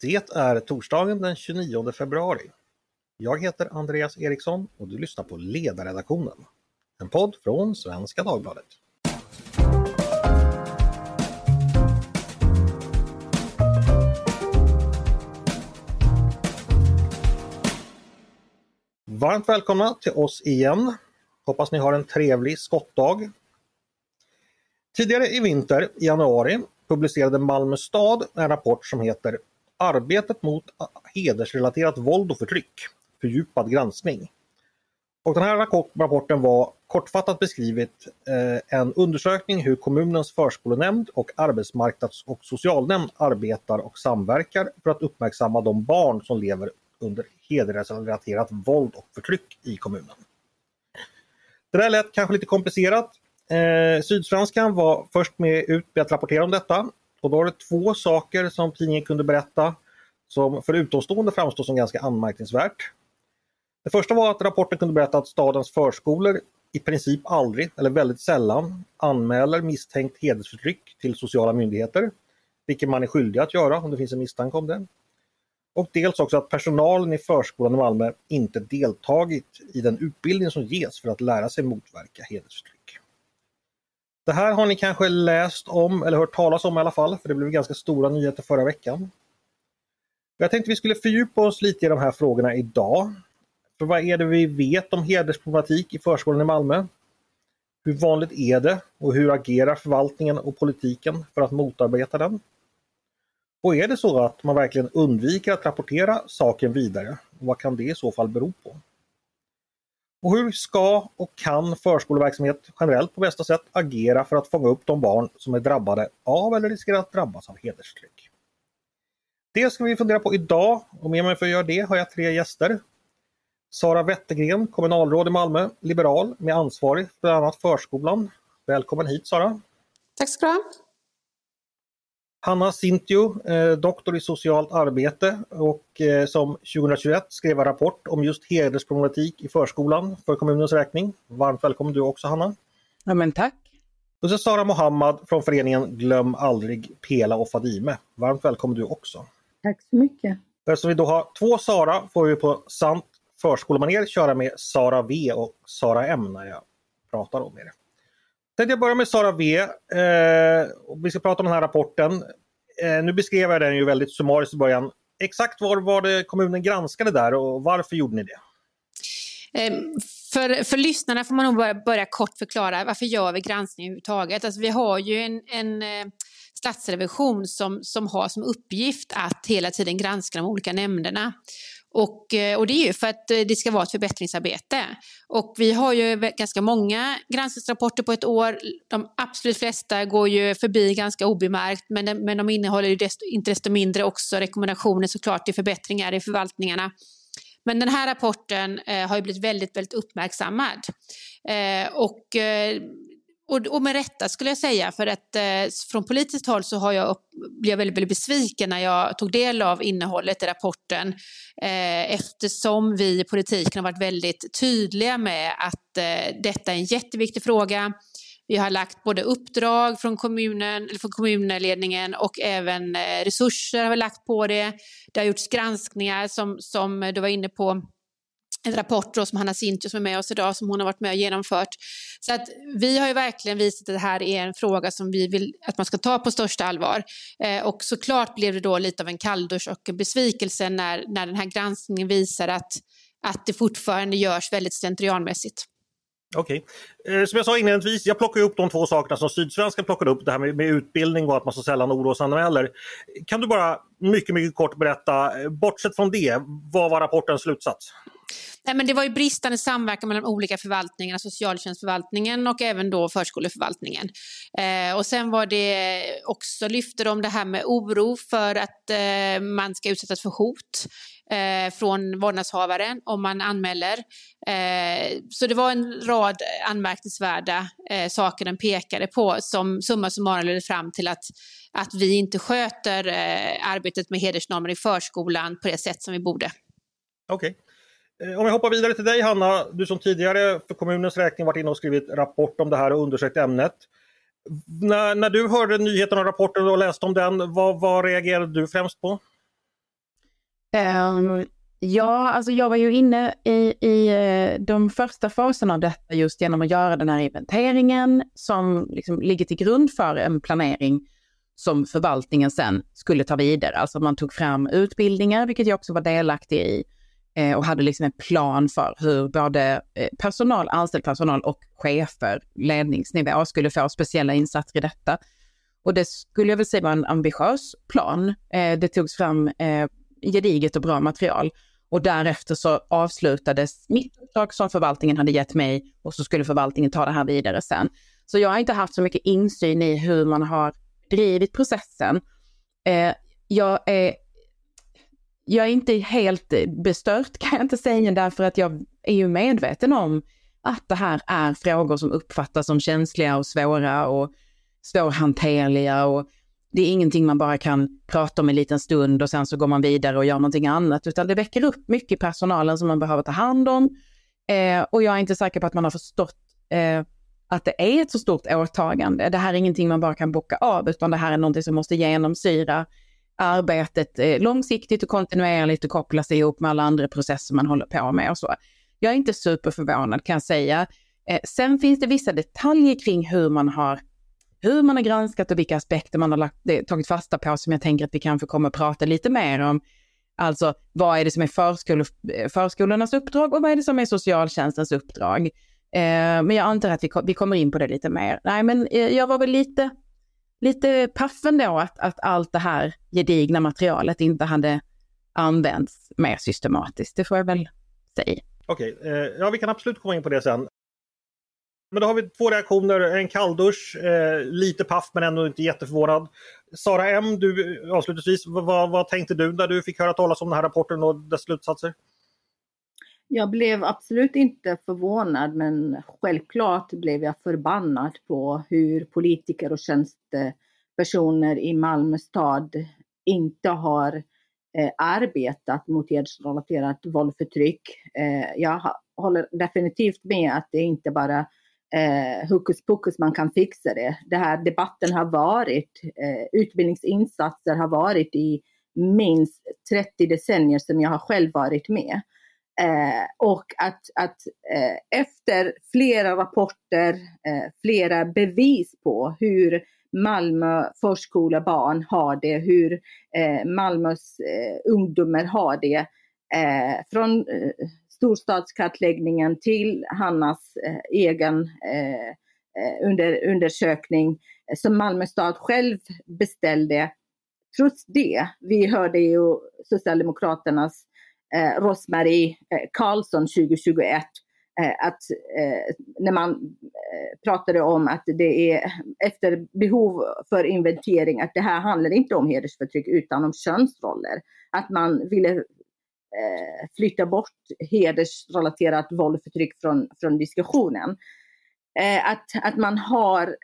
Det är torsdagen den 29 februari. Jag heter Andreas Eriksson och du lyssnar på Ledarredaktionen. En podd från Svenska Dagbladet. Varmt välkomna till oss igen. Hoppas ni har en trevlig skottdag. Tidigare i vinter, i januari, publicerade Malmö stad en rapport som heter Arbetet mot hedersrelaterat våld och förtryck. Fördjupad granskning. Och den här rapporten var kortfattat beskrivet eh, en undersökning hur kommunens förskolenämnd och arbetsmarknads och socialnämnd arbetar och samverkar för att uppmärksamma de barn som lever under hedersrelaterat våld och förtryck i kommunen. Det där lät kanske lite komplicerat. Eh, Sydsvenskan var först med ut med att rapportera om detta och då var det två saker som tidningen kunde berätta som för utomstående framstår som ganska anmärkningsvärt. Det första var att rapporten kunde berätta att stadens förskolor i princip aldrig eller väldigt sällan anmäler misstänkt hedersförtryck till sociala myndigheter, vilket man är skyldig att göra om det finns en misstanke om det. Och dels också att personalen i förskolan i Malmö inte deltagit i den utbildning som ges för att lära sig motverka hedersförtryck. Det här har ni kanske läst om eller hört talas om i alla fall, för det blev ganska stora nyheter förra veckan. Jag tänkte vi skulle fördjupa oss lite i de här frågorna idag. För vad är det vi vet om hedersproblematik i förskolan i Malmö? Hur vanligt är det och hur agerar förvaltningen och politiken för att motarbeta den? Och är det så att man verkligen undviker att rapportera saken vidare? Och vad kan det i så fall bero på? Och hur ska och kan förskoleverksamhet generellt på bästa sätt agera för att fånga upp de barn som är drabbade av eller riskerar att drabbas av hedersförtryck? Det ska vi fundera på idag och med mig för att göra det har jag tre gäster. Sara Wettergren, kommunalråd i Malmö, liberal med ansvarig för bland annat förskolan. Välkommen hit Sara! Tack ska du ha! Hanna Sintio, eh, doktor i socialt arbete och eh, som 2021 skrev en rapport om just hedersproblematik i förskolan för kommunens räkning. Varmt välkommen du också Hanna! Ja men tack! Och så Sara Mohammad från föreningen Glöm aldrig Pela och Fadime. Varmt välkommen du också! Tack så mycket! Eftersom vi då har två Sara får vi på sant förskolemanér köra med Sara V och Sara M när jag pratar om er. Tänkte jag börja med Sara V. Eh, vi ska prata om den här rapporten. Eh, nu beskrev jag den ju väldigt summariskt i början. Exakt vad var det kommunen granskade där och varför gjorde ni det? Eh, för, för lyssnarna får man nog börja, börja kort förklara varför gör vi granskning överhuvudtaget. Alltså, vi har ju en, en eh, statsrevision som, som har som uppgift att hela tiden granska de olika nämnderna. Och, eh, och det är ju för att eh, det ska vara ett förbättringsarbete. Och vi har ju ganska många granskningsrapporter på ett år. De absolut flesta går ju förbi ganska obemärkt men, men de innehåller ju desto, inte desto mindre också rekommendationer såklart till förbättringar i förvaltningarna. Men den här rapporten eh, har ju blivit väldigt, väldigt uppmärksammad. Eh, och eh, och, och med rätta skulle jag säga, för att eh, från politiskt håll så har jag upp, blev jag väldigt, väldigt besviken när jag tog del av innehållet i rapporten eh, eftersom vi i politiken har varit väldigt tydliga med att eh, detta är en jätteviktig fråga. Vi har lagt både uppdrag från kommunen, eller från kommunledningen och även eh, resurser har vi lagt på det. Det har gjorts granskningar som, som du var inne på en rapport då som Hanna Sintio som är med oss idag som hon har varit med och genomfört. Så att vi har ju verkligen visat att det här är en fråga som vi vill att man ska ta på största allvar. Eh, och såklart blev det då lite av en kalldusch och en besvikelse när, när den här granskningen visar att, att det fortfarande görs väldigt slentrianmässigt. Okej. Okay. Eh, som jag sa inledningsvis, jag plockar upp de två sakerna som Sydsvenskan plockade upp, det här med, med utbildning och att man så sällan orosanmäler. Kan du bara mycket, mycket kort berätta, eh, bortsett från det, vad var rapportens slutsats? Nej, men det var ju bristande samverkan mellan olika förvaltningar, socialtjänstförvaltningen och även då förskoleförvaltningen. Eh, och sen var det också, lyfte de det här med oro för att eh, man ska utsättas för hot eh, från vårdnadshavaren om man anmäler. Eh, så det var en rad anmärkningsvärda eh, saker den pekade på som summa summarum ledde fram till att, att vi inte sköter eh, arbetet med hedersnormer i förskolan på det sätt som vi borde. Okej. Okay. Eh, om jag hoppar vidare till dig Hanna, du som tidigare för kommunens räkning varit inne och skrivit rapport om det här och undersökt ämnet. När, när du hörde nyheten och rapporten och läste om den, vad, vad reagerade du främst på? Um, ja, alltså jag var ju inne i, i eh, de första faserna av detta just genom att göra den här inventeringen som liksom ligger till grund för en planering som förvaltningen sen skulle ta vidare. Alltså man tog fram utbildningar, vilket jag också var delaktig i, Eh, och hade liksom en plan för hur både eh, personal, anställd personal och chefer, ledningsnivå, skulle få speciella insatser i detta. Och det skulle jag väl säga var en ambitiös plan. Eh, det togs fram gediget och bra material. Och därefter så avslutades mitt uppdrag som förvaltningen hade gett mig och så skulle förvaltningen ta det här vidare sen. Så jag har inte haft så mycket insyn i hur man har drivit processen. Jag, är, jag är inte helt bestört kan jag inte säga därför att jag är ju medveten om att det här är frågor som uppfattas som känsliga och svåra och svårhanterliga och det är ingenting man bara kan prata om en liten stund och sen så går man vidare och gör någonting annat, utan det väcker upp mycket i personalen som man behöver ta hand om. Eh, och jag är inte säker på att man har förstått eh, att det är ett så stort åtagande. Det här är ingenting man bara kan bocka av, utan det här är någonting som måste genomsyra arbetet eh, långsiktigt och kontinuerligt och kopplas ihop med alla andra processer man håller på med och så. Jag är inte superförvånad kan jag säga. Eh, sen finns det vissa detaljer kring hur man har hur man har granskat och vilka aspekter man har lagt, tagit fasta på som jag tänker att vi kanske kommer att prata lite mer om. Alltså vad är det som är förskol, eh, förskolornas uppdrag och vad är det som är socialtjänstens uppdrag? Eh, men jag antar att vi, vi kommer in på det lite mer. Nej, men eh, jag var väl lite, lite paff ändå att, att allt det här gedigna materialet inte hade använts mer systematiskt. Det får jag väl säga. Okej, okay. ja vi kan absolut komma in på det sen. Men då har vi två reaktioner, en kalldusch, eh, lite paff men ändå inte jätteförvånad. Sara M, du avslutningsvis, vad, vad tänkte du när du fick höra talas om den här rapporten och dess slutsatser? Jag blev absolut inte förvånad men självklart blev jag förbannad på hur politiker och tjänstepersoner i Malmö stad inte har eh, arbetat mot hedersrelaterat våld och förtryck. Eh, jag håller definitivt med att det inte bara eh, hokus pokus man kan fixa det. Den här debatten har varit, eh, utbildningsinsatser har varit i minst 30 decennier som jag har själv varit med. Eh, och att, att eh, efter flera rapporter, eh, flera bevis på hur Malmö förskolebarn har det, hur eh, Malmös eh, ungdomar har det, eh, från eh, storstadskartläggningen till Hannas eh, egen eh, eh, under, undersökning som Malmö stad själv beställde. Trots det, vi hörde ju Socialdemokraternas eh, Rosmarie eh, Karlsson 2021 eh, att eh, när man eh, pratade om att det är efter behov för inventering, att det här handlar inte om hedersförtryck utan om könsroller. Att man ville eh, flytta bort hedersrelaterat våld och förtryck från, från diskussionen. Eh, att, att man har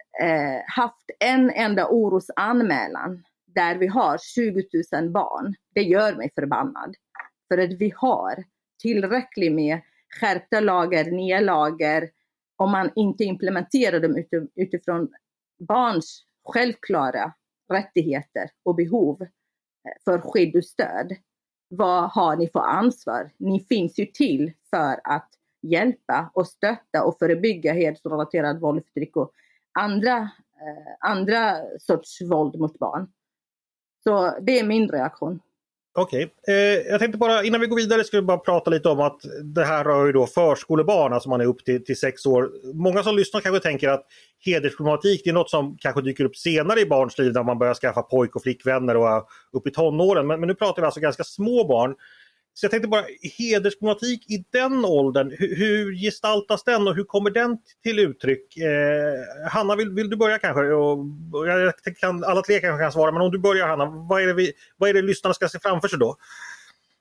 haft en enda orosanmälan där vi har 20 000 barn, det gör mig förbannad. För att vi har tillräckligt med skärpta lagar, nya lagar, om man inte implementerar dem utifrån barns självklara rättigheter och behov eh, för skydd och stöd. Vad har ni för ansvar? Ni finns ju till för att hjälpa och stötta och förebygga hedersrelaterat våld och förtryck och andra, eh, andra sorts våld mot barn. Så det är min reaktion. Okej, okay. eh, jag tänkte bara innan vi går vidare ska vi bara prata lite om att det här rör ju då förskolebarn, alltså man är upp till, till sex år. Många som lyssnar kanske tänker att hedersproblematik det är något som kanske dyker upp senare i barns liv när man börjar skaffa pojk och flickvänner och är upp i tonåren. Men, men nu pratar vi alltså ganska små barn. Så jag tänkte bara, hedersproblematik i den åldern, hur, hur gestaltas den och hur kommer den till uttryck? Eh, Hanna, vill, vill, du börja kanske? Och, och jag kan, alla tre kanske kan svara, men om du börjar Hanna, vad är, det vi, vad är det lyssnarna ska se framför sig då?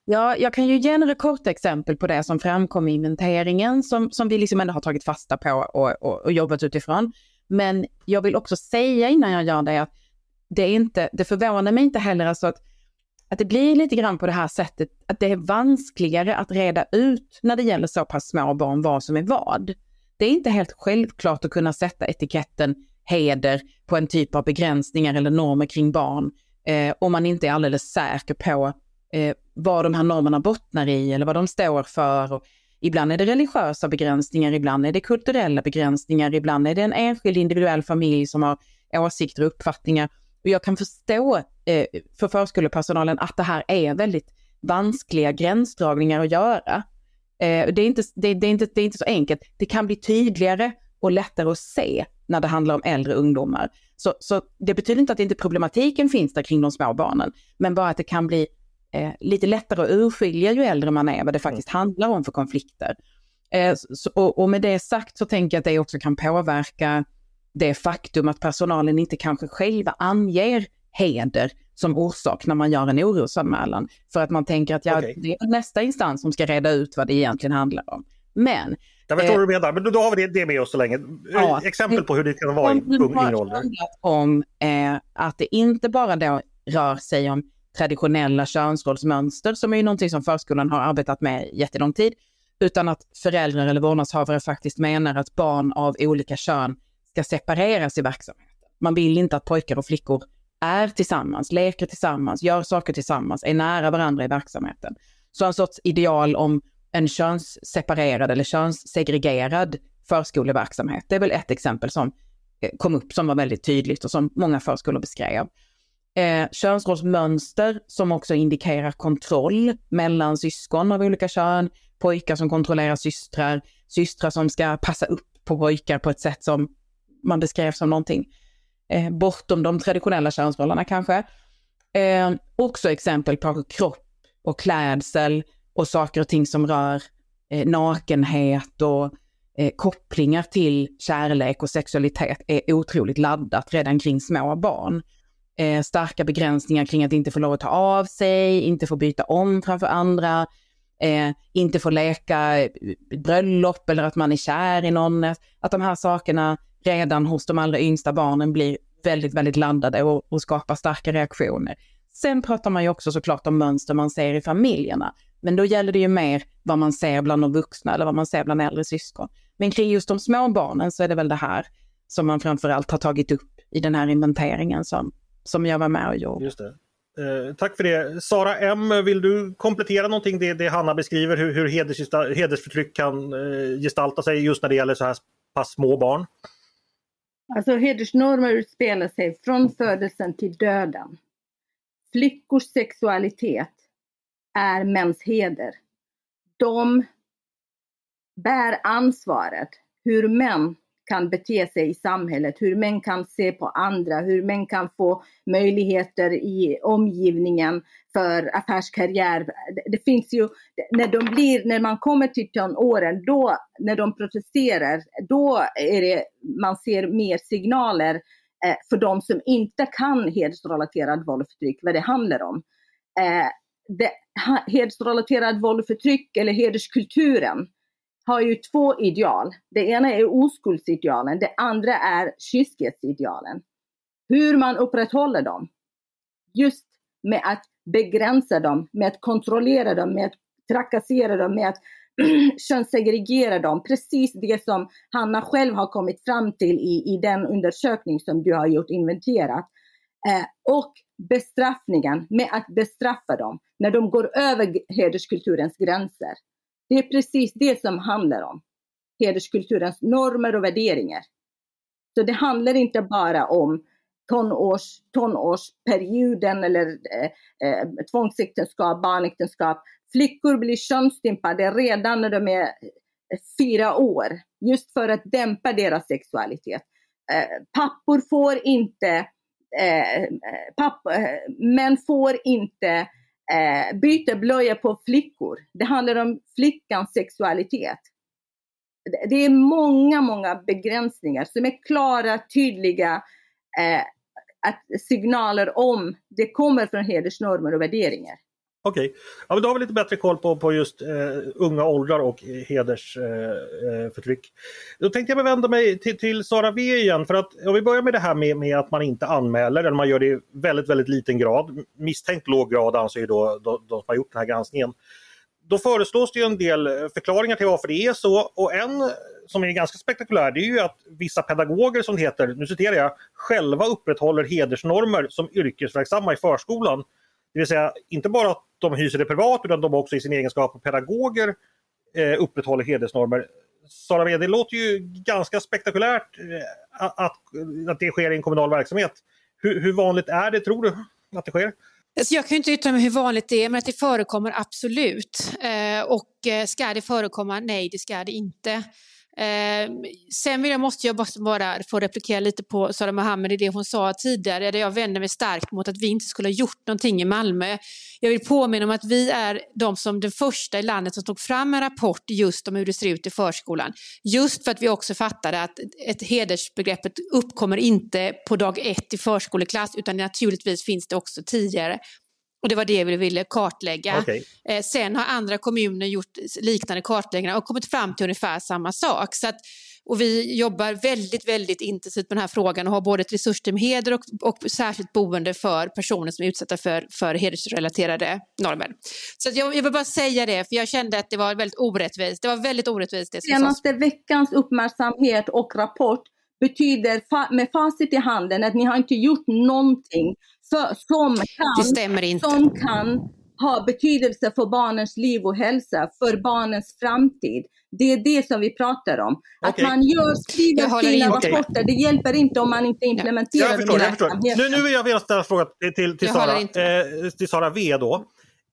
Ja, jag kan ju ge några korta exempel på det som framkom i inventeringen som, som vi liksom ändå har tagit fasta på och, och, och jobbat utifrån. Men jag vill också säga innan jag gör det att det, är inte, det förvånar mig inte heller alltså att att det blir lite grann på det här sättet att det är vanskligare att reda ut när det gäller så pass små barn vad som är vad. Det är inte helt självklart att kunna sätta etiketten heder på en typ av begränsningar eller normer kring barn eh, om man inte är alldeles säker på eh, vad de här normerna bottnar i eller vad de står för. Och ibland är det religiösa begränsningar, ibland är det kulturella begränsningar, ibland är det en enskild individuell familj som har åsikter och uppfattningar. Och jag kan förstå eh, för förskolepersonalen att det här är väldigt vanskliga gränsdragningar att göra. Eh, det, är inte, det, det, är inte, det är inte så enkelt. Det kan bli tydligare och lättare att se när det handlar om äldre ungdomar. Så, så det betyder inte att inte problematiken finns där kring de små barnen, men bara att det kan bli eh, lite lättare att urskilja ju äldre man är vad det faktiskt mm. handlar om för konflikter. Eh, så, och, och, med det sagt så tänker jag att det också kan påverka det faktum att personalen inte kanske själva anger heder som orsak när man gör en orosanmälan. För att man tänker att ja, okay. det är nästa instans som ska reda ut vad det egentligen handlar om. Men jag förstår vad du menar, men då har vi det med oss så länge. Ja, Exempel på hur det kan vara i ung ålder. om eh, att det inte bara då rör sig om traditionella könsrollsmönster, som är ju någonting som förskolan har arbetat med jättelång tid, utan att föräldrar eller vårdnadshavare faktiskt menar att barn av olika kön ska separeras i verksamheten. Man vill inte att pojkar och flickor är tillsammans, leker tillsammans, gör saker tillsammans, är nära varandra i verksamheten. Så en sorts ideal om en könsseparerad eller könssegregerad förskoleverksamhet. Det är väl ett exempel som eh, kom upp som var väldigt tydligt och som många förskolor beskrev. Eh, könsrollsmönster som också indikerar kontroll mellan syskon av olika kön, pojkar som kontrollerar systrar, systrar som ska passa upp på pojkar på ett sätt som man beskrev som någonting eh, bortom de traditionella könsrollerna kanske. Eh, också exempel på kropp och klädsel och saker och ting som rör eh, nakenhet och eh, kopplingar till kärlek och sexualitet är otroligt laddat redan kring små barn. Eh, starka begränsningar kring att inte få lov att ta av sig, inte få byta om framför andra, eh, inte få leka eh, bröllop eller att man är kär i någon. Att de här sakerna redan hos de allra yngsta barnen blir väldigt, väldigt laddade och, och skapar starka reaktioner. Sen pratar man ju också såklart om mönster man ser i familjerna. Men då gäller det ju mer vad man ser bland de vuxna eller vad man ser bland äldre syskon. Men kring just de små barnen så är det väl det här som man framförallt har tagit upp i den här inventeringen som, som jag var med och gjorde. Just det. Eh, tack för det. Sara M, vill du komplettera någonting det, det Hanna beskriver hur, hur hedersförtryck kan eh, gestalta sig just när det gäller så här pass små barn? Alltså hedersnormer utspelar sig från födelsen till döden. Flickors sexualitet är mäns heder. De bär ansvaret hur män kan bete sig i samhället, hur män kan se på andra, hur män kan få möjligheter i omgivningen för affärskarriär. Det finns ju, när de blir, när man kommer till tonåren, då, när de protesterar, då är det, man ser mer signaler eh, för de som inte kan hedersrelaterat våld och förtryck, vad det handlar om. Eh, det, hedersrelaterat våld och förtryck eller hederskulturen har ju två ideal. Det ena är oskuldsidealen, det andra är kyskhetsidealen. Hur man upprätthåller dem. Just med att begränsa dem, med att kontrollera dem, med att trakassera dem, med att könssegregera dem. Precis det som Hanna själv har kommit fram till i, i den undersökning som du har gjort, inventerat. Eh, och bestraffningen med att bestraffa dem när de går över hederskulturens gränser. Det är precis det som handlar om hederskulturens normer och värderingar. Så det handlar inte bara om tonårs, tonårsperioden eller eh, eh, tvångsäktenskap, barnäktenskap. Flickor blir könsstympade redan när de är eh, fyra år, just för att dämpa deras sexualitet. Eh, pappor får inte eh, eh papp, eh, män får inte eh, byta blöja på flickor. Det handlar om flickans sexualitet. Det är många, många begränsningar som är klara, tydliga eh, att signaler om det kommer från hedersnormer och värderingar. Okej, okay. ja, då har vi lite bättre koll på, på just eh, unga åldrar och hedersförtryck. Eh, eh, eh då tänkte jag vända mig till, till Sara V igen för att om vi börjar med det här med, med, att man inte anmäler eller man gör det i väldigt, väldigt liten grad. Misstänkt låg grad anser då de, de som har gjort den här granskningen. Då föreslås det ju en del eh, förklaringar till varför det är så och en som är ganska spektakulär det är ju att vissa pedagoger som det heter, nu citerar jag, själva upprätthåller hedersnormer som yrkesverksamma i förskolan det vill säga inte bara att de hyser det privat utan de också i sin egenskap av pedagoger eh, upprätthåller hedersnormer. Sara det låter ju ganska spektakulärt eh, att, att det sker i en kommunal verksamhet. Hur, hur vanligt är det, tror du, att det sker? Alltså, jag kan inte yttra mig hur vanligt det är, men att det förekommer absolut. Eh, och eh, ska det förekomma? Nej, det ska det inte. Eh, sen vill jag, måste jag bara få replikera lite på Sara Mohammed i det hon sa tidigare, där jag vänder mig starkt mot att vi inte skulle ha gjort någonting i Malmö. Jag vill påminna om att vi är de som den första i landet som tog fram en rapport just om hur det ser ut i förskolan. Just för att vi också fattade att ett hedersbegreppet uppkommer inte på dag ett i förskoleklass, utan naturligtvis finns det också tidigare. Och det var det vi ville kartlägga. Okay. Eh, sen har andra kommuner gjort liknande kartläggningar och kommit fram till ungefär samma sak. Så att, och vi jobbar väldigt, väldigt intensivt med den här frågan och har både ett resursteam heder och, och särskilt boende för personer som är utsatta för, för hedersrelaterade normer. Så jag, jag vill bara säga det, för jag kände att det var väldigt orättvist. Det var väldigt orättvist. Det Senaste veckans uppmärksamhet och rapport betyder med facit i handen att ni har inte gjort någonting för, som, kan, som kan ha betydelse för barnens liv och hälsa, för barnens framtid. Det är det som vi pratar om. Att okay. man gör, skriver fina rapporter, det hjälper inte om man inte implementerar ja. jag förstår, jag förstår. Nu, nu vill jag ställa en fråga till, till, Sara, eh, till Sara V. Då.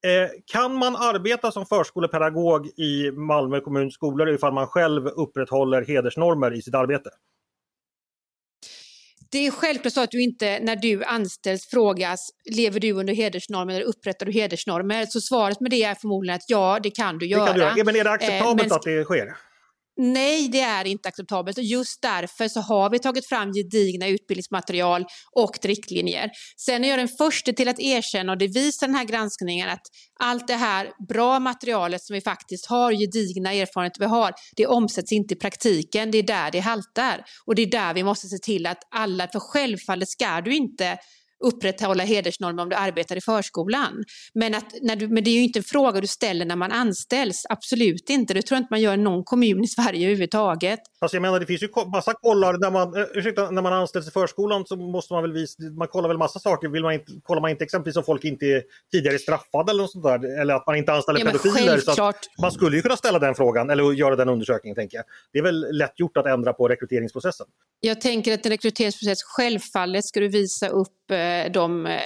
Eh, kan man arbeta som förskolepedagog i Malmö kommuns skolor ifall man själv upprätthåller hedersnormer i sitt arbete? Det är självklart så att du inte när du anställs frågas lever du under hedersnormer eller upprättar du hedersnormer? Så svaret med det är förmodligen att ja, det kan du göra. Det kan du göra. Men är det acceptabelt eh, men... att det sker? Nej, det är inte acceptabelt och just därför så har vi tagit fram gedigna utbildningsmaterial och riktlinjer. Sen är jag den första till att erkänna, och det visar den här granskningen, att allt det här bra materialet som vi faktiskt har, gedigna erfarenheter vi har, det omsätts inte i praktiken. Det är där det haltar och det är där vi måste se till att alla, för självfallet ska du inte upprätthålla hedersnormer om du arbetar i förskolan. Men, att, när du, men det är ju inte en fråga du ställer när man anställs, absolut inte. Det tror jag inte man gör i någon kommun i Sverige överhuvudtaget. Fast jag menar det finns ju massa kollar, när man, ursäkta, när man anställs i förskolan så måste man väl visa, man kollar väl massa saker, Vill man inte, kollar man inte exempelvis om folk inte är tidigare straffade eller något sånt där, eller att man inte anställer ja, pedofiler. Så man skulle ju kunna ställa den frågan eller göra den undersökningen tänker jag. Det är väl lätt gjort att ändra på rekryteringsprocessen. Jag tänker att en rekryteringsprocess, självfallet ska du visa upp eh, Eh, de eh,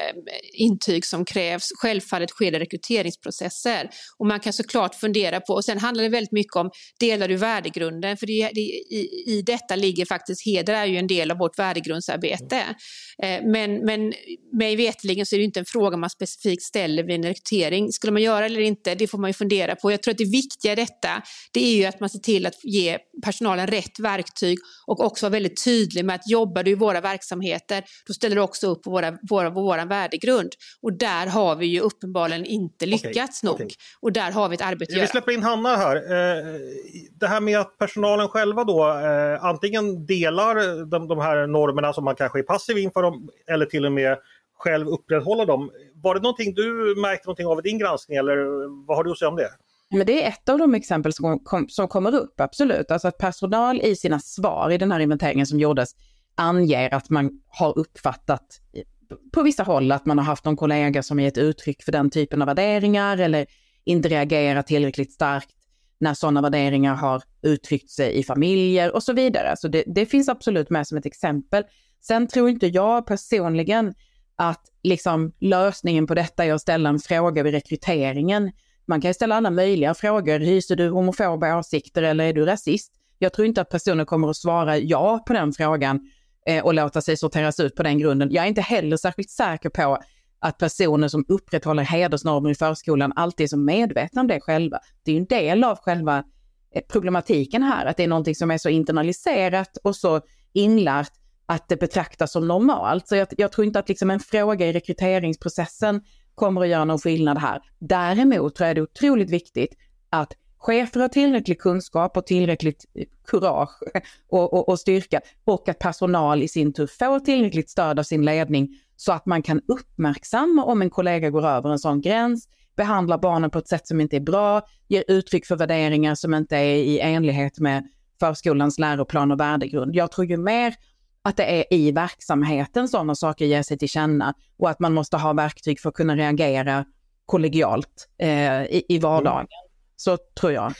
intyg som krävs. Självfallet sker det rekryteringsprocesser. Och man kan såklart fundera på, och sen handlar det väldigt mycket om, delar du värdegrunden? För det, det, i, i detta ligger faktiskt, heder är ju en del av vårt värdegrundsarbete. Eh, men, men mig vetligen så är det inte en fråga man specifikt ställer vid en rekrytering. Skulle man göra eller inte, det får man ju fundera på. Jag tror att det viktiga i detta, det är ju att man ser till att ge personalen rätt verktyg och också vara väldigt tydlig med att jobbar du i våra verksamheter, då ställer du också upp på våra, våra, vår värdegrund. Och där har vi ju uppenbarligen inte lyckats okay, nog. Okay. Och där har vi ett arbete att göra. Vi släpper in Hanna här. Eh, det här med att personalen själva då eh, antingen delar de, de här normerna som man kanske är passiv inför dem eller till och med själv upprätthåller dem. Var det någonting du märkte någonting av i din granskning eller vad har du att säga om det? Men det är ett av de exempel som, kom, som kommer upp, absolut. Alltså att personal i sina svar i den här inventeringen som gjordes anger att man har uppfattat på vissa håll att man har haft någon kollega som gett uttryck för den typen av värderingar eller inte reagerat tillräckligt starkt när sådana värderingar har uttryckt sig i familjer och så vidare. Så det, det finns absolut med som ett exempel. Sen tror inte jag personligen att liksom lösningen på detta är att ställa en fråga vid rekryteringen. Man kan ju ställa alla möjliga frågor. Hyser du homofoba åsikter eller är du rasist? Jag tror inte att personen kommer att svara ja på den frågan eh, och låta sig sorteras ut på den grunden. Jag är inte heller särskilt säker på att personer som upprätthåller hedersnormer i förskolan alltid är så medvetna om det själva. Det är ju en del av själva eh, problematiken här, att det är någonting som är så internaliserat och så inlärt att det betraktas som normalt. Så jag, jag tror inte att liksom en fråga i rekryteringsprocessen kommer att göra någon skillnad här. Däremot tror jag det är otroligt viktigt att chefer har tillräcklig kunskap och tillräckligt eh, kurage och, och, och, styrka och att personal i sin tur får tillräckligt stöd av sin ledning så att man kan uppmärksamma om en kollega går över en sån gräns, behandlar barnen på ett sätt som inte är bra, ger uttryck för värderingar som inte är i enlighet med förskolans läroplan och värdegrund. Jag tror ju mer att det är i verksamheten sådana saker ger sig till känna och att man måste ha verktyg för att kunna reagera kollegialt eh, i, i vardagen. Mm. Så tror jag.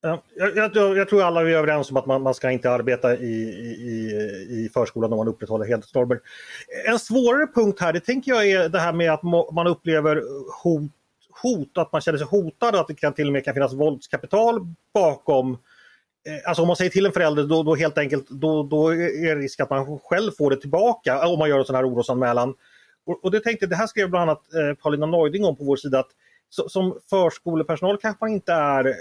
Jag, jag, jag, tror alla är överens om att man, man ska inte arbeta i, i, i förskolan om man upprätthåller heltidsnormer. En svårare punkt här det tänker jag är det här med att man upplever hot, hot att man känner sig hotad, att det kan till och med kan finnas våldskapital bakom eh, Alltså om man säger till en förälder då, då helt enkelt då, då är det risk att man själv får det tillbaka om man gör en sån här orosanmälan. Och, och det tänkte, det här skrev bland annat eh, Paulina Neuding om på vår sida att så, som förskolepersonal kanske man inte är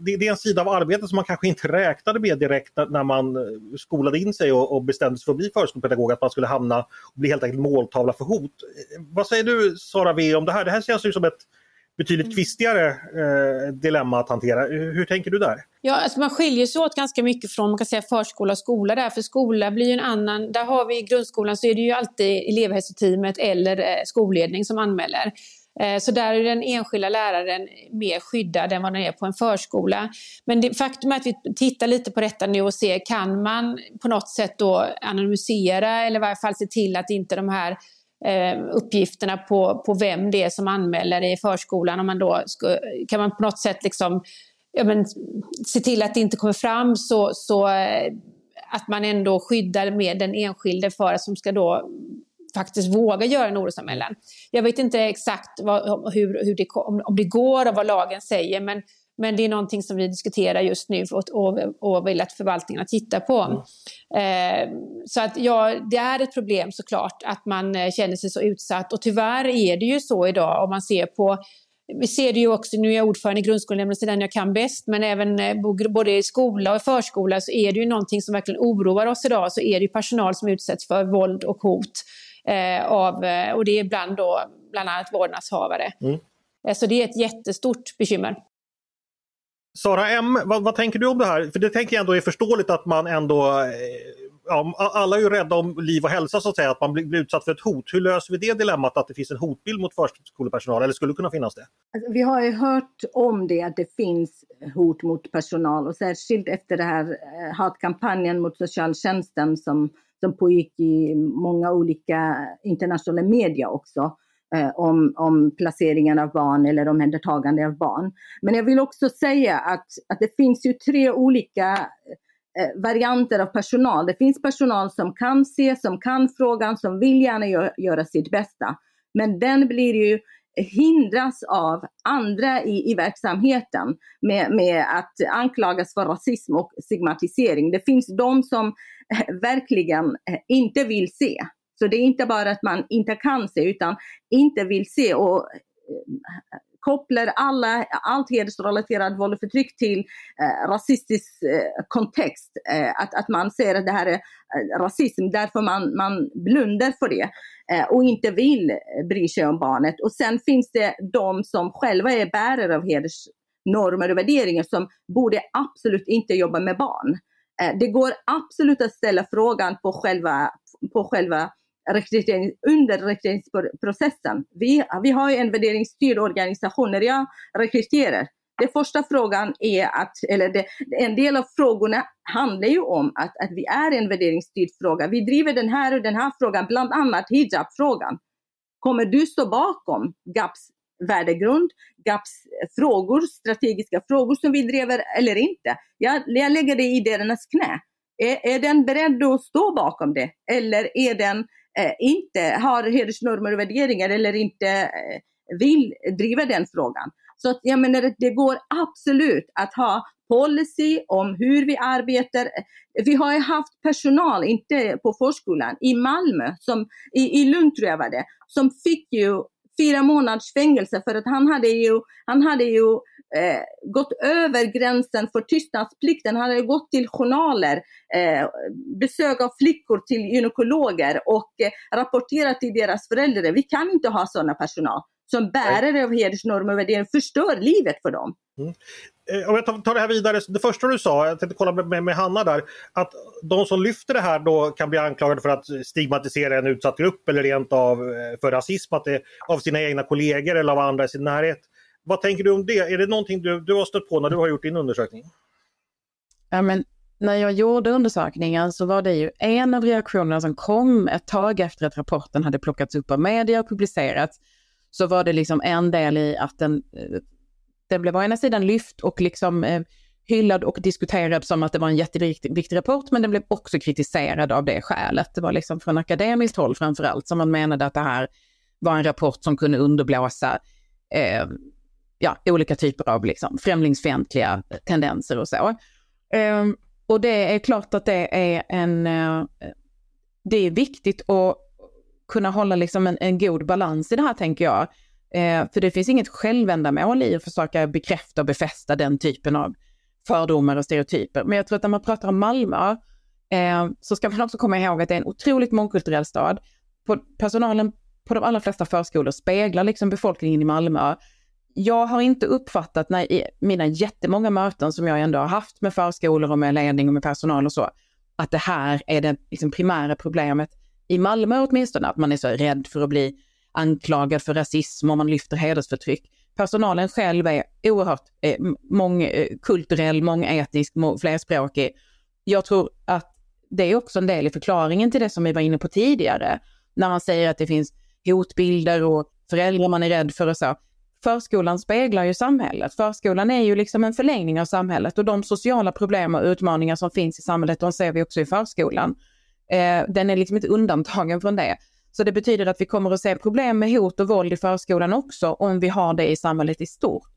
det, det, är en sida av arbetet som man kanske inte räknade med direkt när man eh, skolade in sig och, och bestämde sig för att bli förskolepedagog, att man skulle hamna och bli helt enkelt måltavla för hot. Vad säger du Sara V om det här? Det här känns ju som ett betydligt mm. kvistigare eh, dilemma att hantera. Hur tänker du där? Ja, alltså man skiljer sig åt ganska mycket från man kan säga förskola och skola där, för skola blir ju en annan, där har vi i grundskolan så är det ju alltid elevhälsoteamet eller eh, skolledning som anmäler. Eh, så där är den enskilda läraren mer skyddad än vad den är på en förskola. Men det, faktum är att vi tittar lite på detta nu och ser, kan man på något sätt då anonymisera eller i varje fall se till att inte de här eh, uppgifterna på, på vem det är som anmäler i förskolan, om man då ska, kan man på något sätt liksom, ja, men, se till att det inte kommer fram så, så eh, att man ändå skyddar med den enskilde för att som ska då faktiskt våga göra en orosanmälan. Jag vet inte exakt vad, hur, hur det, om, om det går och vad lagen säger men, men det är någonting som vi diskuterar just nu och, och, och vill att förvaltningarna tittar på. Mm. Eh, så att ja, det är ett problem såklart att man eh, känner sig så utsatt och tyvärr är det ju så idag om man ser på vi ser det ju också, nu är jag ordförande i grundskolenämnden så den jag kan bäst, men även eh, både i skola och förskola så är det ju någonting som verkligen oroar oss idag, så är det ju personal som utsätts för våld och hot eh, av, eh, och det är ibland då bland annat vårdnadshavare. Mm. Eh, så det är ett jättestort bekymmer. Sara M, vad, vad, tänker du om det här? För det tänker jag ändå är förståeligt att man ändå eh, Ja, alla är ju rädda om liv och hälsa så att säga, att man blir, blir utsatt för ett hot. Hur löser vi det dilemmat att det finns en hotbild mot förskolepersonal eller skulle kunna finnas det? Alltså, vi har ju hört om det, att det finns hot mot personal och särskilt efter den här hatkampanjen mot socialtjänsten som som pågick i många olika internationella media också eh, om, om placeringen av barn eller omhändertagande av barn. Men jag vill också säga att, att det finns ju tre olika eh, varianter av personal. Det finns personal som kan se, som kan frågan, som vill gärna gö göra sitt bästa. Men den blir ju hindras av andra i, i verksamheten med, med att anklagas för rasism och stigmatisering. Det finns de som eh, verkligen eh, inte vill se. Så det är inte bara att man inte kan se utan inte vill se och eh, kopplar alla, allt hedersrelaterat våld och förtryck till eh, rasistisk eh, kontext. Eh, att, att man ser att det här är eh, rasism, därför man, man blundar för det eh, och inte vill eh, bry sig om barnet. Och sen finns det de som själva är bärare av hedersnormer och värderingar som borde absolut inte jobba med barn. Eh, det går absolut att ställa frågan på själva, på själva rekrytering, under rekryteringsprocessen. Vi, vi har en värderingsstyrd organisation när jag rekryterar. Den första frågan är att, eller det, en del av frågorna handlar ju om att, att vi är en värderingsstyrd fråga. Vi driver den här och den här frågan, bland annat hijabfrågan. Kommer du stå bakom GAPs värdegrund, GAPs frågor, strategiska frågor som vi driver eller inte? Jag, jag lägger det i deras knä. Är, är den beredd att stå bakom det? Eller är den Eh, inte har hedersnormer och värderingar eller inte eh, vill driva den frågan. Så att jag menar, det går absolut att ha policy om hur vi arbetar. Vi har ju haft personal, inte på förskolan, i Malmö, som, i, i Lund tror jag var det, som fick ju fyra månaders fängelse för att han hade ju, han hade ju eh, gått över gränsen för tystnadsplikten. Han hade gått till journaler, eh, besök av flickor till gynekologer och eh, rapporterat till deras föräldrar. Vi kan inte ha sådana personal som bärare av hedersnormer och värderingar förstör livet för dem. Mm. Eh, om jag tar det här vidare, det första du sa, jag tänkte kolla med, med Hanna där, att de som lyfter det här då kan bli anklagade för att stigmatisera en utsatt grupp eller rent av eh, för rasism att det, av sina egna kollegor eller av andra i sin närhet. Vad tänker du om det? Är det någonting du, du har stött på när du har gjort din undersökning? Ja, men när jag gjorde undersökningen så var det ju en av reaktionerna som kom ett tag efter att rapporten hade plockats upp av media och publicerats. Så var det liksom en del i att den, eh, den blev å ena sidan lyft och liksom eh, hyllad och diskuterad som att det var en jätteviktig rapport, men den blev också kritiserad av det skälet. Det var liksom från akademiskt håll framför allt som man menade att det här var en rapport som kunde underblåsa eh, ja, olika typer av liksom, främlingsfientliga eh, tendenser och så. Eh, och det är klart att det är en, eh, det är viktigt att kunna hålla liksom en, en god balans i det här tänker jag. Eh, för det finns inget självändamål i att försöka bekräfta och befästa den typen av fördomar och stereotyper. Men jag tror att när man pratar om Malmö eh, så ska man också komma ihåg att det är en otroligt mångkulturell stad. På, personalen på de allra flesta förskolor speglar liksom befolkningen i Malmö. Jag har inte uppfattat när, i mina jättemånga möten som jag ändå har haft med förskolor och med ledning och med personal och så, att det här är det liksom primära problemet i Malmö åtminstone, att man är så rädd för att bli anklagad för rasism och man lyfter hedersförtryck. Personalen själv är oerhört eh, mångkulturell, eh, mångetisk, flerspråkig. Jag tror att det är också en del i förklaringen till det som vi var inne på tidigare, när man säger att det finns hotbilder och föräldrar man är rädd för och så. Förskolan speglar ju samhället. Förskolan är ju liksom en förlängning av samhället och de sociala problem och utmaningar som finns i samhället, de ser vi också i förskolan. Eh, den är liksom inte undantagen från det. Så det betyder att vi kommer att se problem med hot och våld i förskolan också om vi har det i samhället i stort.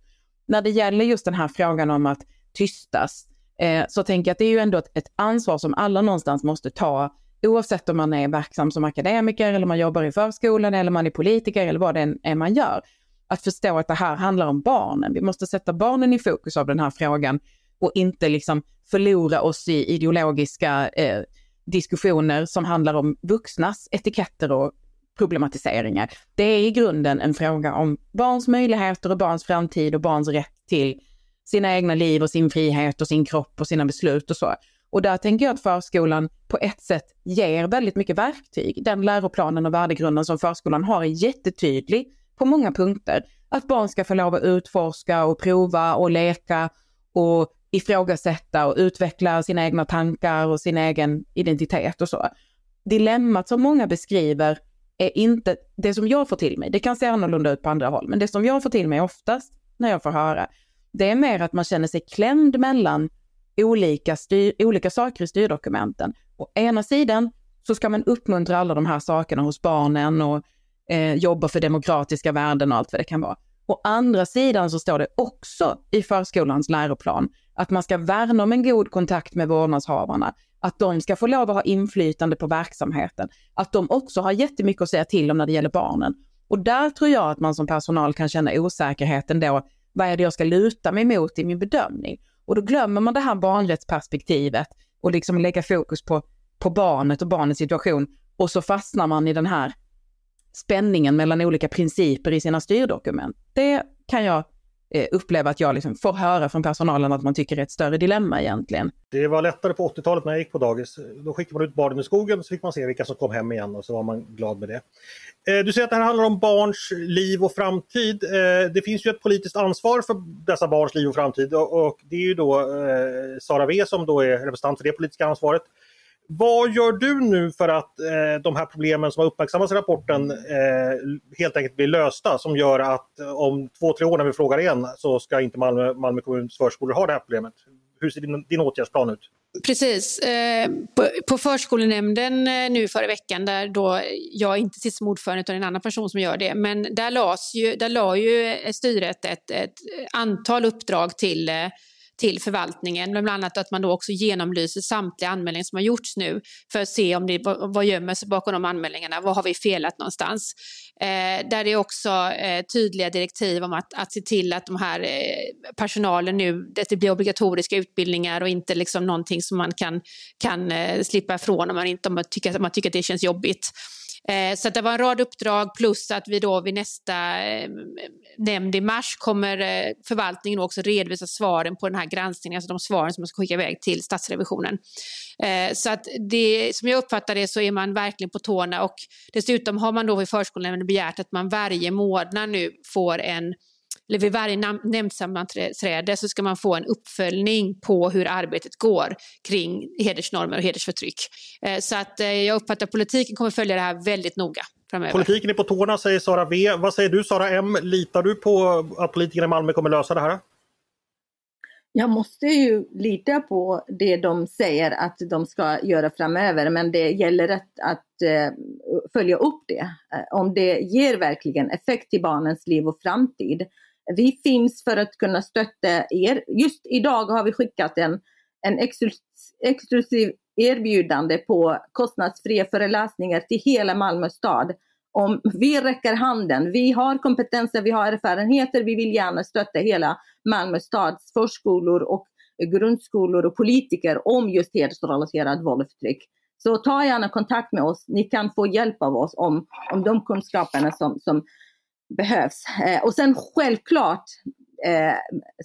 När det gäller just den här frågan om att tystas eh, så tänker jag att det är ju ändå ett, ett ansvar som alla någonstans måste ta oavsett om man är verksam som akademiker eller man jobbar i förskolan eller man är politiker eller vad det än är man gör. Att förstå att det här handlar om barnen. Vi måste sätta barnen i fokus av den här frågan och inte liksom förlora oss i ideologiska eh, diskussioner som handlar om vuxnas etiketter och problematiseringar. Det är i grunden en fråga om barns möjligheter och barns framtid och barns rätt till sina egna liv och sin frihet och sin kropp och sina beslut och så. Och där tänker jag att förskolan på ett sätt ger väldigt mycket verktyg. Den läroplanen och värdegrunden som förskolan har är jättetydlig på många punkter. Att barn ska få lov att utforska och prova och leka och ifrågasätta och utveckla sina egna tankar och sin egen identitet och så. Dilemmat som många beskriver är inte det som jag får till mig. Det kan se annorlunda ut på andra håll, men det som jag får till mig oftast när jag får höra, det är mer att man känner sig klämd mellan olika, styr, olika saker i styrdokumenten. Å ena sidan så ska man uppmuntra alla de här sakerna hos barnen och eh, jobbar för demokratiska värden och allt vad det kan vara. Å andra sidan så står det också i förskolans läroplan att man ska värna om en god kontakt med vårdnadshavarna, att de ska få lov att ha inflytande på verksamheten, att de också har jättemycket att säga till om när det gäller barnen. Och där tror jag att man som personal kan känna osäkerheten då, vad är det jag ska luta mig mot i min bedömning? Och då glömmer man det här barnrättsperspektivet och liksom lägga fokus på, på barnet och barnets situation och så fastnar man i den här spänningen mellan olika principer i sina styrdokument. Det kan jag eh, uppleva att jag liksom får höra från personalen att man tycker är ett större dilemma egentligen. Det var lättare på 80-talet när jag gick på dagis. Då skickade man ut barnen i skogen så fick man se vilka som kom hem igen och så var man glad med det. Eh, du säger att det här handlar om barns liv och framtid. Eh, det finns ju ett politiskt ansvar för dessa barns liv och framtid och det är ju då Sara W som då är representant för det politiska ansvaret. Vad gör du nu för att eh, de här problemen som har uppmärksammats i rapporten eh, helt enkelt blir lösta som gör att eh, om två, tre år när vi frågar igen så ska inte Malmö, Malmö kommuns förskolor ha det här problemet? Hur ser din, din åtgärdsplan ut? Precis. Eh, på, på förskolenämnden eh, nu förra veckan, där då jag inte sitter som ordförande utan en annan person som gör det, men där, las ju, där la ju eh, styret ett, ett antal uppdrag till till förvaltningen. Bland annat att man då också genomlyser samtliga anmälningar som har gjorts nu för att se om det, vad, vad gömmer sig bakom de anmälningarna, vad har vi felat någonstans. Eh, där är också eh, tydliga direktiv om att, att se till att de här eh, personalen nu, att det blir obligatoriska utbildningar och inte liksom någonting som man kan, kan eh, slippa ifrån om man, inte, om man, tycker, om man tycker att det känns jobbigt. Eh, så det var en rad uppdrag plus att vi då vid nästa eh, nämnd i mars kommer eh, förvaltningen också redovisa svaren på den här granskningen, alltså de svaren som man ska skicka iväg till Statsrevisionen. Eh, så att det, som jag uppfattar det så är man verkligen på tårna och dessutom har man då vid förskolenämnden begärt att man varje månad nu får en eller vid varje nämndsammanträde så ska man få en uppföljning på hur arbetet går kring hedersnormer och hedersförtryck. Eh, så att eh, jag uppfattar att politiken kommer följa det här väldigt noga. Framöver. Politiken är på tårna säger Sara V. Vad säger du Sara M? Litar du på att politikerna i Malmö kommer lösa det här? Jag måste ju lita på det de säger att de ska göra framöver, men det gäller att, att uh, följa upp det. Om det ger verkligen effekt i barnens liv och framtid. Vi finns för att kunna stötta er. Just idag har vi skickat en, en exklusiv erbjudande på kostnadsfria föreläsningar till hela Malmö stad om vi räcker handen, vi har kompetenser, vi har erfarenheter, vi vill gärna stötta hela Malmö stads förskolor och grundskolor och politiker om just hedersrelaterat våld och förtryck. Så ta gärna kontakt med oss, ni kan få hjälp av oss om, om de kunskaperna som, som behövs. Eh, och sen självklart eh,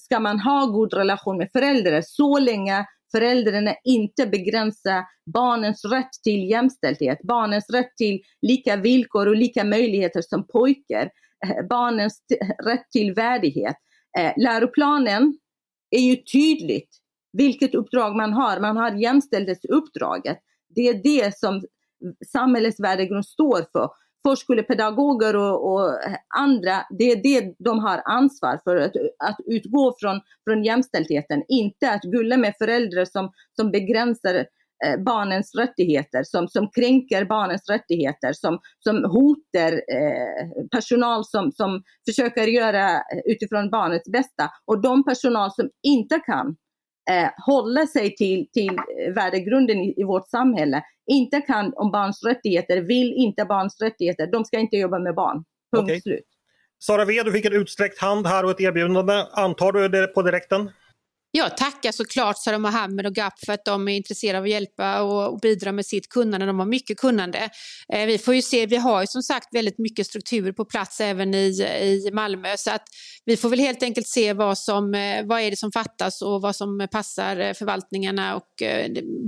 ska man ha god relation med föräldrar så länge föräldrarna inte begränsar barnens rätt till jämställdhet, barnens rätt till lika villkor och lika möjligheter som pojkar, eh, barnens rätt till värdighet. Läroplanen är ju tydligt vilket uppdrag man har. Man har jämställdhetsuppdraget. Det är det som samhällets värdegrund står för förskolepedagoger och, och, andra, det är det de har ansvar för, att, att utgå från, från jämställdheten, inte att gulla med föräldrar som, som begränsar eh, barnens rättigheter, som, som kränker barnens rättigheter, som, som hotar eh, personal som, som försöker göra utifrån barnets bästa. Och de personal som inte kan eh, hålla sig till, till värdegrunden i, i, vårt samhälle, inte kan om barns rättigheter, vill inte barns rättigheter, de ska inte jobba med barn. Punkt okay. slut. Sara V, du fick en utsträckt hand här och ett erbjudande. Antar du det på direkten? Jag tackar såklart Sara Mohammed och GAP för att de är intresserade av att hjälpa och, bidra med sitt kunnande. De har mycket kunnande. Eh, vi får ju se, vi har ju som sagt väldigt mycket struktur på plats även i, i Malmö så att vi får väl helt enkelt se vad, som, eh, vad är det som fattas och vad som passar eh, förvaltningarna och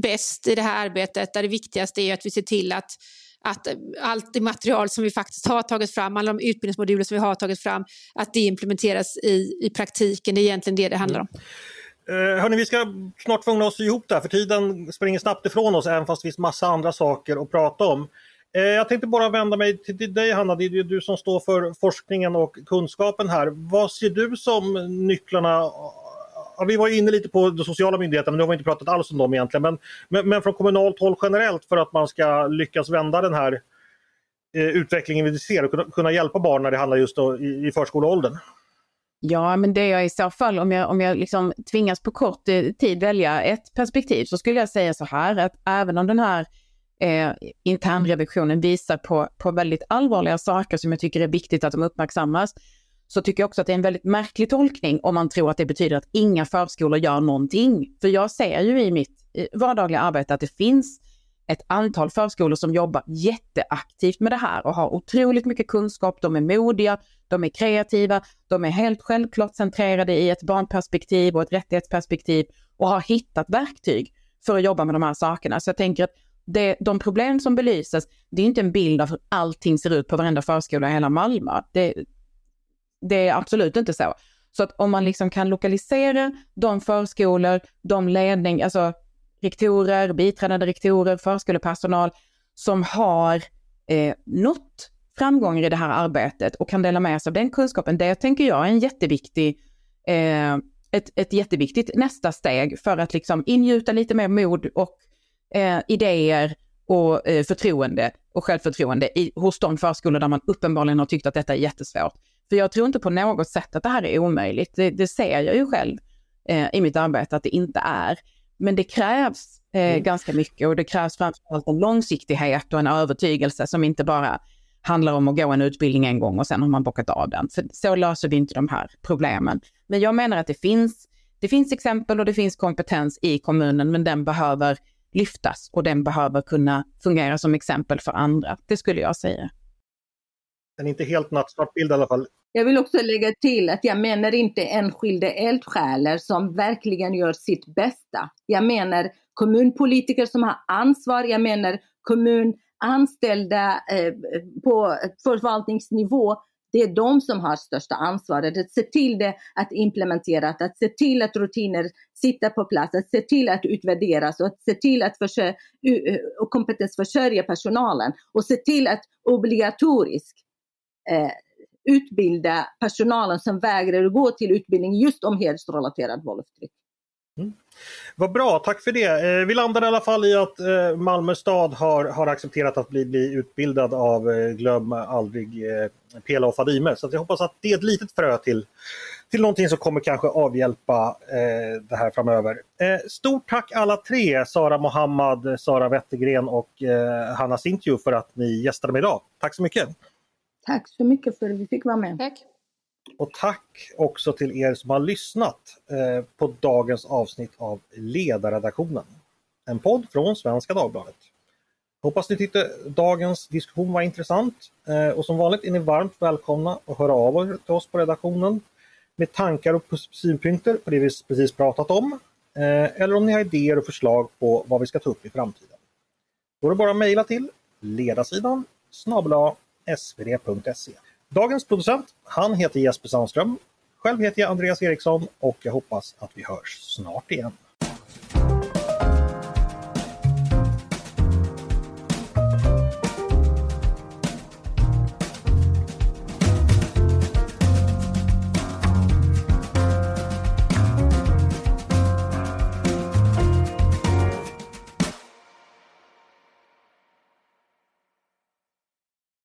bäst i det här arbetet. Där det viktigaste är att vi ser till att att allt det material som vi faktiskt har tagit fram, alla de utbildningsmoduler som vi har tagit fram, att det implementeras i, i praktiken. Det är egentligen det det handlar om. Mm. Eh, hörni, vi ska snart tvungna oss ihop där för tiden springer snabbt ifrån oss även fast det finns massa andra saker att prata om. Eh, jag tänkte bara vända mig till dig Hanna, det är du som står för forskningen och kunskapen här. Vad ser du som nycklarna Ja, vi var inne lite på de sociala myndigheterna, men nu har vi inte pratat alls om dem egentligen. Men, men, men från kommunalt håll generellt för att man ska lyckas vända den här eh, utvecklingen vi ser och kunna, kunna hjälpa barn när det handlar just då, i, i förskoleåldern. Ja, men det jag i så fall, om jag, om jag liksom tvingas på kort eh, tid välja ett perspektiv så skulle jag säga så här att även om den här eh, internrevisionen visar på, på väldigt allvarliga saker som jag tycker är viktigt att de uppmärksammas, så tycker jag också att det är en väldigt märklig tolkning om man tror att det betyder att inga förskolor gör någonting. För jag ser ju i mitt eh, vardagliga arbete att det finns ett antal förskolor som jobbar jätteaktivt med det här och har otroligt mycket kunskap. De är modiga, de är kreativa, de är helt självklart centrerade i ett barnperspektiv och ett rättighetsperspektiv och har hittat verktyg för att jobba med de här sakerna. Så jag tänker att det, de problem som belyses, det är inte en bild av hur allting ser ut på varenda förskola i hela Malmö. Det, det är absolut inte så. Så att om man liksom kan lokalisera de förskolor, de ledning, alltså rektorer, biträdande rektorer, förskolepersonal som har eh, nått framgångar i det här arbetet och kan dela med sig av den kunskapen. Det tänker jag är en jätteviktig, eh, ett, ett jätteviktigt nästa steg för att liksom ingjuta lite mer mod och eh, idéer och eh, förtroende och självförtroende i, hos de förskolor där man uppenbarligen har tyckt att detta är jättesvårt. För jag tror inte på något sätt att det här är omöjligt. Det, det ser jag ju själv eh, i mitt arbete att det inte är. Men det krävs eh, mm. ganska mycket och det krävs framförallt en långsiktighet och en övertygelse som inte bara handlar om att gå en utbildning en gång och sen har man bockat av den. För så löser vi inte de här problemen. Men jag menar att det finns, det finns exempel och det finns kompetens i kommunen, men den behöver lyftas och den behöver kunna fungera som exempel för andra. Det skulle jag säga. En inte helt nattsvart bild i alla fall. Jag vill också lägga till att jag menar inte enskilda eldsjälar som verkligen gör sitt bästa. Jag menar kommunpolitiker som har ansvar, jag menar kommunanställda eh, på förvaltningsnivå Det är de som har största ansvaret att se till det, att implementera, att se till att rutiner sitter på plats, att se till att utvärderas och att se till att försö- kompetensförsörja personalen och se till att obligatoriskt eh, utbilda personalen som vägrar gå till utbildning just om hedersrelaterat våld och förtryck. Mm. Vad bra, tack för det. Eh, vi landar i alla fall i att eh, Malmö stad har, har accepterat att bli, bli utbildad av eh, Glöm aldrig eh, Pela och Fadime. Så jag hoppas att det är ett litet frö till, till någonting som kommer kanske avhjälpa eh, det här framöver. Eh, stort tack alla tre, Sara Mohammad, Sara Wettergren och eh, Hanna Sintju för att ni gästade mig idag. Tack så mycket! Tack så mycket för att vi fick vara med. Tack. Och tack också till er som har lyssnat eh, på dagens avsnitt av Ledarredaktionen. En podd från Svenska Dagbladet. Hoppas ni tyckte dagens diskussion var intressant eh, och som vanligt är ni varmt välkomna att höra av er till oss på redaktionen med tankar och synpunkter på det vi precis pratat om. Eh, eller om ni har idéer och förslag på vad vi ska ta upp i framtiden. Då är det bara att mejla till ledarsidan snabel svd.se. Dagens producent, han heter Jesper Sandström. Själv heter jag Andreas Eriksson och jag hoppas att vi hörs snart igen.